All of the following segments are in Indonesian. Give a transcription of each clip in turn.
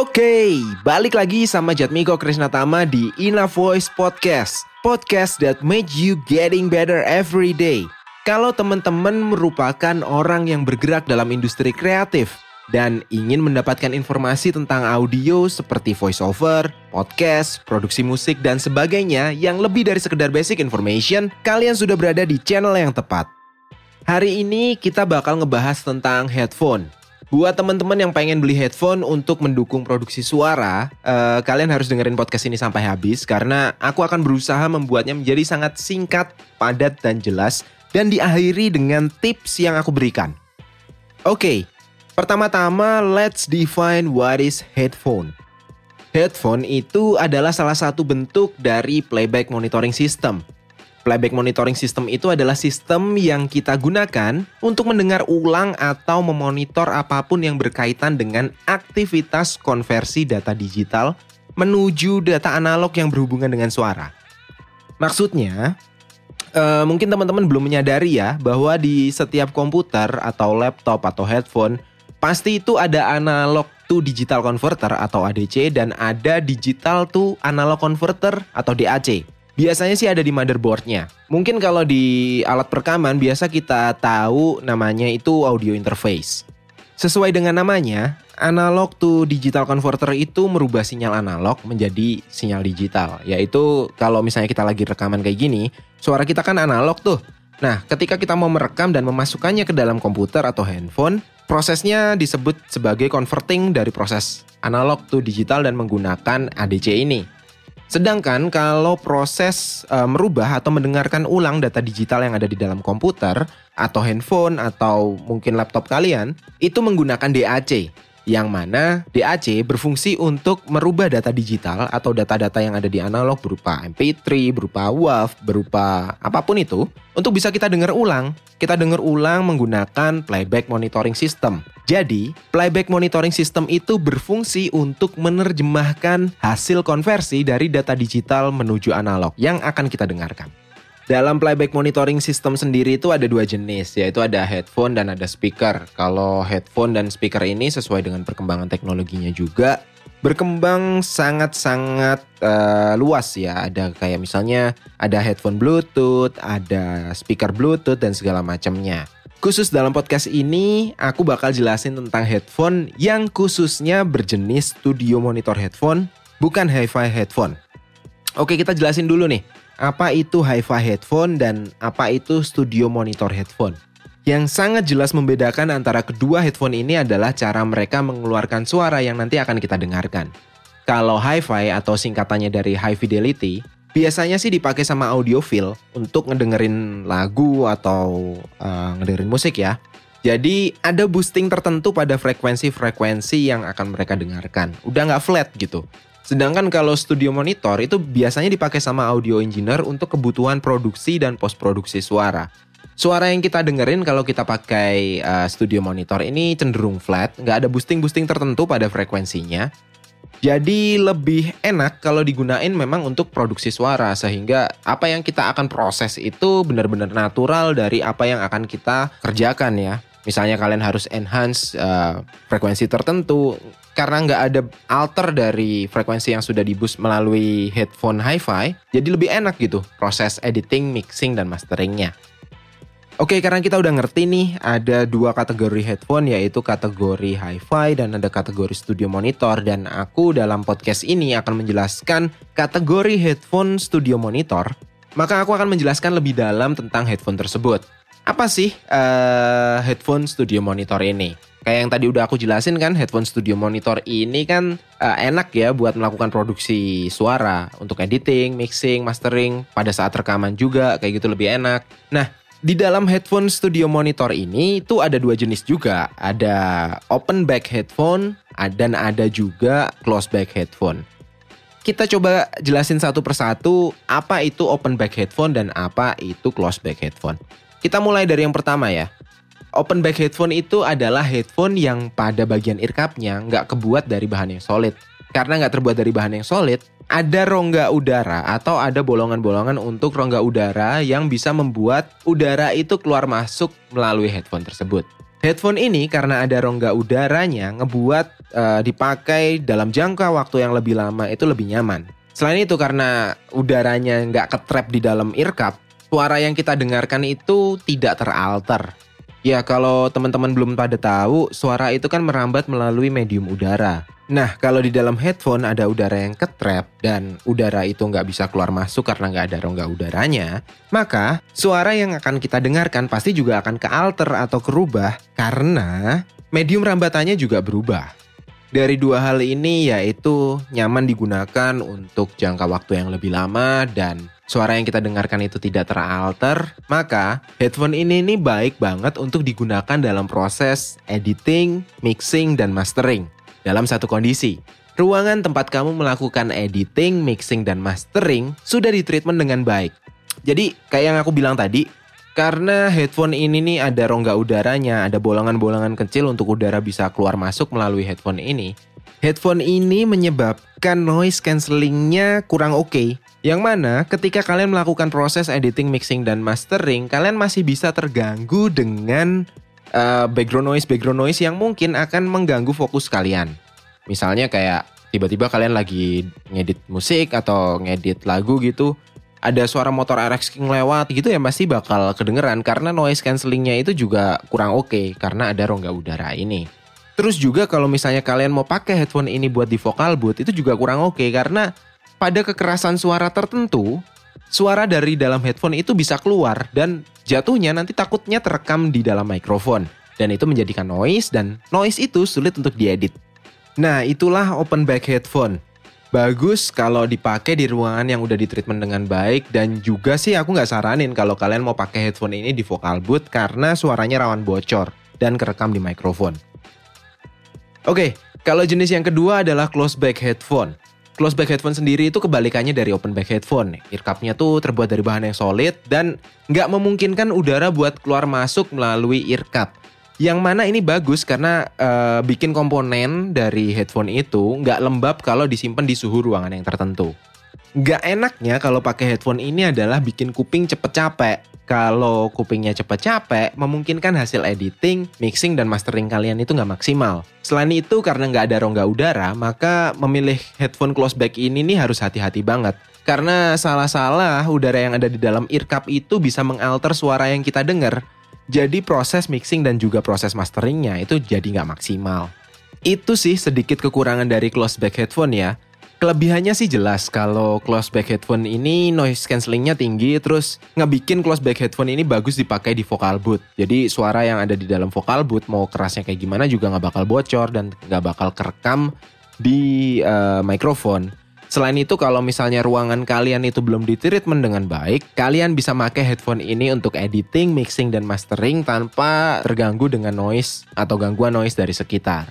Oke, balik lagi sama Jatmiko Krisnatama di Ina Voice Podcast. Podcast that made you getting better every day. Kalau teman-teman merupakan orang yang bergerak dalam industri kreatif dan ingin mendapatkan informasi tentang audio seperti voiceover, podcast, produksi musik, dan sebagainya yang lebih dari sekedar basic information, kalian sudah berada di channel yang tepat. Hari ini kita bakal ngebahas tentang headphone. Buat teman-teman yang pengen beli headphone untuk mendukung produksi suara, uh, kalian harus dengerin podcast ini sampai habis karena aku akan berusaha membuatnya menjadi sangat singkat, padat, dan jelas dan diakhiri dengan tips yang aku berikan. Oke, okay, pertama-tama let's define what is headphone. Headphone itu adalah salah satu bentuk dari playback monitoring system Playback monitoring system itu adalah sistem yang kita gunakan untuk mendengar ulang atau memonitor apa pun yang berkaitan dengan aktivitas konversi data digital menuju data analog yang berhubungan dengan suara. Maksudnya, uh, mungkin teman-teman belum menyadari ya bahwa di setiap komputer atau laptop atau headphone pasti itu ada analog to digital converter atau ADC dan ada digital to analog converter atau DAC. Biasanya sih ada di motherboardnya. Mungkin kalau di alat perekaman biasa kita tahu namanya itu audio interface. Sesuai dengan namanya, analog to digital converter itu merubah sinyal analog menjadi sinyal digital. Yaitu kalau misalnya kita lagi rekaman kayak gini, suara kita kan analog tuh. Nah, ketika kita mau merekam dan memasukkannya ke dalam komputer atau handphone, prosesnya disebut sebagai converting dari proses analog to digital dan menggunakan ADC ini. Sedangkan kalau proses e, merubah atau mendengarkan ulang data digital yang ada di dalam komputer atau handphone atau mungkin laptop kalian itu menggunakan DAC yang mana DAC berfungsi untuk merubah data digital atau data-data yang ada di analog berupa MP3, berupa WAV, berupa apa pun itu untuk bisa kita dengar ulang. Kita dengar ulang menggunakan playback monitoring system. Jadi, playback monitoring system itu berfungsi untuk menerjemahkan hasil konversi dari data digital menuju analog yang akan kita dengarkan. Dalam playback monitoring system sendiri itu ada dua jenis, yaitu ada headphone dan ada speaker. Kalau headphone dan speaker ini sesuai dengan perkembangan teknologinya juga berkembang sangat-sangat uh, luas ya. Ada kayak misalnya ada headphone Bluetooth, ada speaker Bluetooth dan segala macamnya. Khusus dalam podcast ini, aku bakal jelasin tentang headphone yang khususnya berjenis studio monitor headphone, bukan hi-fi headphone. Oke, kita jelasin dulu nih apa itu hi-fi headphone dan apa itu studio monitor headphone. Yang sangat jelas membedakan antara kedua headphone ini adalah cara mereka mengeluarkan suara yang nanti akan kita dengarkan. Kalau hi-fi atau singkatannya dari high fidelity, biasanya sih dipakai sama audiophile untuk ngedengerin lagu atau uh, ngedengerin musik ya. Jadi ada boosting tertentu pada frekuensi-frekuensi yang akan mereka dengarkan. Udah nggak flat gitu. Sedangkan kalau studio monitor itu biasanya dipakai sama audio engineer untuk kebutuhan produksi dan post produksi suara. Suara yang kita dengerin kalau kita pakai uh, studio monitor ini cenderung flat, nggak ada boosting-boosting tertentu pada frekuensinya. Jadi lebih enak kalau digunain memang untuk produksi suara sehingga apa yang kita akan proses itu benar-benar natural dari apa yang akan kita kerjakan ya. Misalnya kalian harus enhance uh, frekuensi tertentu karena nggak ada alter dari frekuensi yang sudah di boost melalui headphone hi-fi, jadi lebih enak gitu proses editing, mixing dan masteringnya. Oke, karena kita udah ngerti nih ada dua kategori headphone yaitu kategori hi-fi dan ada kategori studio monitor dan aku dalam podcast ini akan menjelaskan kategori headphone studio monitor. Maka aku akan menjelaskan lebih dalam tentang headphone tersebut. Apa sih uh, headphone studio monitor ini? Kayak yang tadi udah aku jelasin kan, headphone studio monitor ini kan uh, enak ya buat melakukan produksi suara untuk editing, mixing, mastering pada saat rekaman juga kayak gitu lebih enak. Nah, di dalam headphone studio monitor ini itu ada dua jenis juga. Ada open back headphone dan ada juga close back headphone. Kita coba jelasin satu persatu apa itu open back headphone dan apa itu close back headphone. Kita mulai dari yang pertama ya. Open back headphone itu adalah headphone yang pada bagian earcupnya nggak kebuat dari bahan yang solid. Karena nggak terbuat dari bahan yang solid, ada rongga udara atau ada bolongan-bolongan untuk rongga udara yang bisa membuat udara itu keluar masuk melalui headphone tersebut. Headphone ini karena ada rongga udaranya ngebuat uh, dipakai dalam jangka waktu yang lebih lama itu lebih nyaman. Selain itu karena udaranya nggak ketrap di dalam earcup, suara yang kita dengarkan itu tidak teralter. Ya kalau teman-teman belum pada tahu, suara itu kan merambat melalui medium udara. Nah, kalau di dalam headphone ada udara yang ketrap dan udara itu nggak bisa keluar masuk karena nggak ada rongga udaranya, maka suara yang akan kita dengarkan pasti juga akan kealter atau kerubah karena medium rambatannya juga berubah. Dari dua hal ini yaitu nyaman digunakan untuk jangka waktu yang lebih lama dan suara yang kita dengarkan itu tidak teralter, maka headphone ini nih baik banget untuk digunakan dalam proses editing, mixing, dan mastering dalam satu kondisi. Ruangan tempat kamu melakukan editing, mixing, dan mastering sudah ditreatment dengan baik. Jadi kayak yang aku bilang tadi, karena headphone ini nih ada rongga udaranya, ada bolongan-bolongan kecil untuk udara bisa keluar masuk melalui headphone ini. Headphone ini menyebabkan noise cancellingnya kurang oke. Okay. Yang mana ketika kalian melakukan proses editing, mixing, dan mastering, kalian masih bisa terganggu dengan uh, background noise background noise yang mungkin akan mengganggu fokus kalian. Misalnya kayak tiba-tiba kalian lagi ngedit musik atau ngedit lagu gitu, ada suara motor RX King lewat gitu ya pasti bakal kedengeran karena noise cancellingnya itu juga kurang oke okay, karena ada rongga udara ini. Terus juga kalau misalnya kalian mau pakai headphone ini buat di vocal booth itu juga kurang oke okay, karena pada kekerasan suara tertentu suara dari dalam headphone itu bisa keluar dan jatuhnya nanti takutnya terekam di dalam mikrofon dan itu menjadikan noise dan noise itu sulit untuk diedit. Nah, itulah open back headphone. Bagus kalau dipakai di ruangan yang udah ditreatment dengan baik dan juga sih aku nggak saranin kalau kalian mau pakai headphone ini di vocal booth karena suaranya rawan bocor dan kerekam di mikrofon. Oke, kalau jenis yang kedua adalah close back headphone. Close back headphone sendiri itu kebalikannya dari open back headphone. Earcupnya tuh terbuat dari bahan yang solid dan nggak memungkinkan udara buat keluar masuk melalui earcup. Yang mana ini bagus karena uh, bikin komponen dari headphone itu nggak lembab kalau disimpan di suhu ruangan yang tertentu. Nggak enaknya kalau pakai headphone ini adalah bikin kuping cepet capek kalau kupingnya cepat capek, memungkinkan hasil editing, mixing, dan mastering kalian itu nggak maksimal. Selain itu, karena nggak ada rongga udara, maka memilih headphone close back ini nih harus hati-hati banget. Karena salah-salah udara yang ada di dalam earcup itu bisa mengalter suara yang kita dengar. Jadi proses mixing dan juga proses masteringnya itu jadi nggak maksimal. Itu sih sedikit kekurangan dari close back headphone ya. Kelebihannya sih jelas kalau close back headphone ini noise cancellingnya tinggi terus ngebikin close back headphone ini bagus dipakai di vocal booth. Jadi suara yang ada di dalam vocal booth mau kerasnya kayak gimana juga nggak bakal bocor dan nggak bakal kerekam di uh, mikrofon. Selain itu kalau misalnya ruangan kalian itu belum ditreatment dengan baik, kalian bisa pakai headphone ini untuk editing, mixing, dan mastering tanpa terganggu dengan noise atau gangguan noise dari sekitar.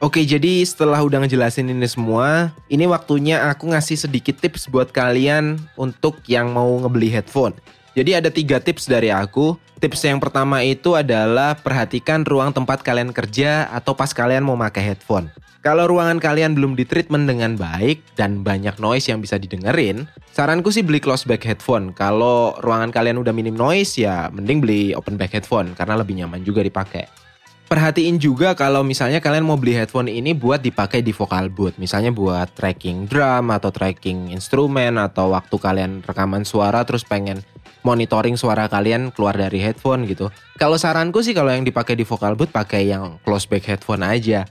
Oke, jadi setelah udah ngejelasin ini semua, ini waktunya aku ngasih sedikit tips buat kalian untuk yang mau ngebeli headphone. Jadi ada tiga tips dari aku. Tips yang pertama itu adalah perhatikan ruang tempat kalian kerja atau pas kalian mau pakai headphone. Kalau ruangan kalian belum ditreatment dengan baik dan banyak noise yang bisa didengerin, saranku sih beli close back headphone. Kalau ruangan kalian udah minim noise ya mending beli open back headphone karena lebih nyaman juga dipakai perhatiin juga kalau misalnya kalian mau beli headphone ini buat dipakai di vocal booth. Misalnya buat tracking drum atau tracking instrumen atau waktu kalian rekaman suara terus pengen monitoring suara kalian keluar dari headphone gitu. Kalau saranku sih kalau yang dipakai di vocal booth pakai yang close back headphone aja.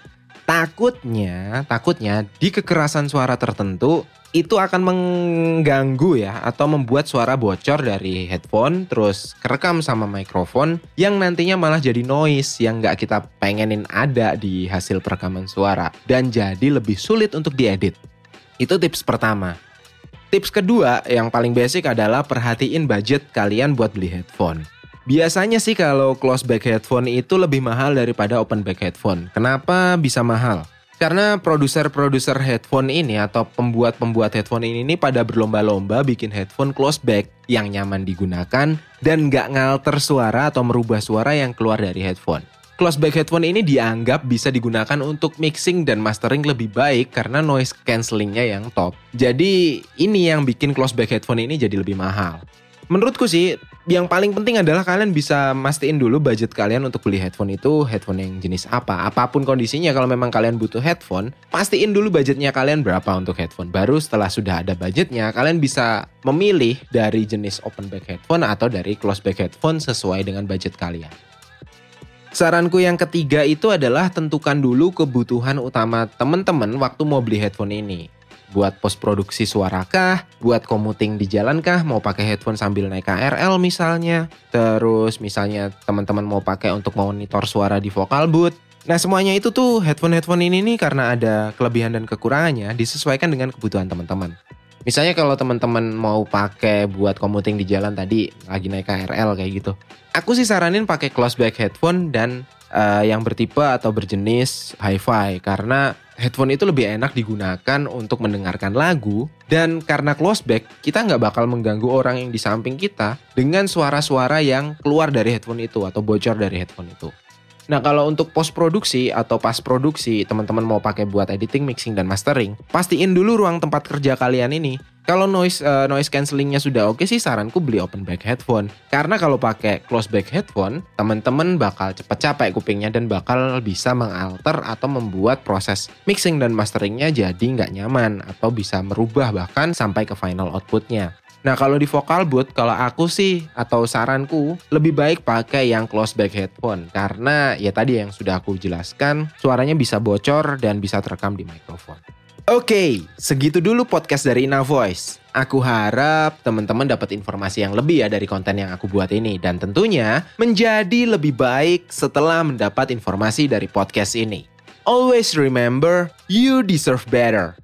Takutnya, takutnya di kekerasan suara tertentu itu akan mengganggu ya atau membuat suara bocor dari headphone terus kerekam sama mikrofon yang nantinya malah jadi noise yang nggak kita pengenin ada di hasil perekaman suara dan jadi lebih sulit untuk diedit. Itu tips pertama. Tips kedua yang paling basic adalah perhatiin budget kalian buat beli headphone. Biasanya sih kalau close back headphone itu lebih mahal daripada open back headphone. Kenapa bisa mahal? Karena produser-produser headphone ini atau pembuat-pembuat headphone ini, ini pada berlomba-lomba bikin headphone close back yang nyaman digunakan dan nggak ngalter suara atau merubah suara yang keluar dari headphone. Close back headphone ini dianggap bisa digunakan untuk mixing dan mastering lebih baik karena noise cancellingnya yang top. Jadi ini yang bikin close back headphone ini jadi lebih mahal. Menurutku sih yang paling penting adalah kalian bisa mastiin dulu budget kalian untuk beli headphone itu headphone yang jenis apa. Apa pun kondisinya kalau memang kalian butuh headphone, pastiin dulu budgetnya kalian berapa untuk headphone. Baru setelah sudah ada budgetnya, kalian bisa memilih dari jenis open back headphone atau dari close back headphone sesuai dengan budget kalian. Saranku yang ketiga itu adalah tentukan dulu kebutuhan utama teman-teman waktu mau beli headphone ini buat post produksi suara kah, buat commuting di jalan kah, mau pakai headphone sambil naik KRL misalnya, terus misalnya teman-teman mau pakai untuk monitor suara di vocal booth. Nah semuanya itu tuh headphone-headphone ini nih karena ada kelebihan dan kekurangannya disesuaikan dengan kebutuhan teman-teman. Misalnya kalau teman-teman mau pakai buat commuting di jalan tadi lagi naik KRL kayak gitu. Aku sih saranin pakai close back headphone dan uh, yang bertipe atau berjenis hi-fi karena headphone itu lebih enak digunakan untuk mendengarkan lagu dan karena close back kita nggak bakal mengganggu orang yang di samping kita dengan suara-suara yang keluar dari headphone itu atau bocor dari headphone itu. Nah kalau untuk post produksi atau pas produksi teman-teman mau pakai buat editing, mixing dan mastering, pastiin dulu ruang tempat kerja kalian ini kalau noise uh, noise cancellingnya sudah oke sih saranku beli open back headphone. Karena kalau pakai close back headphone, teman-teman bakal cepet capek kupingnya dan bakal bisa mengalter atau membuat proses mixing dan masteringnya jadi nggak nyaman atau bisa merubah bahkan sampai ke final outputnya. Nah kalau di vocal booth, kalau aku sih atau saranku lebih baik pakai yang close back headphone karena ya tadi yang sudah aku jelaskan suaranya bisa bocor dan bisa terekam di mikrofon. Oke, okay, segitu dulu podcast dari Ina Voice. Aku harap teman-teman dapat informasi yang lebih ya dari konten yang aku buat ini dan tentunya menjadi lebih baik setelah mendapat informasi dari podcast ini. Always remember, you deserve better.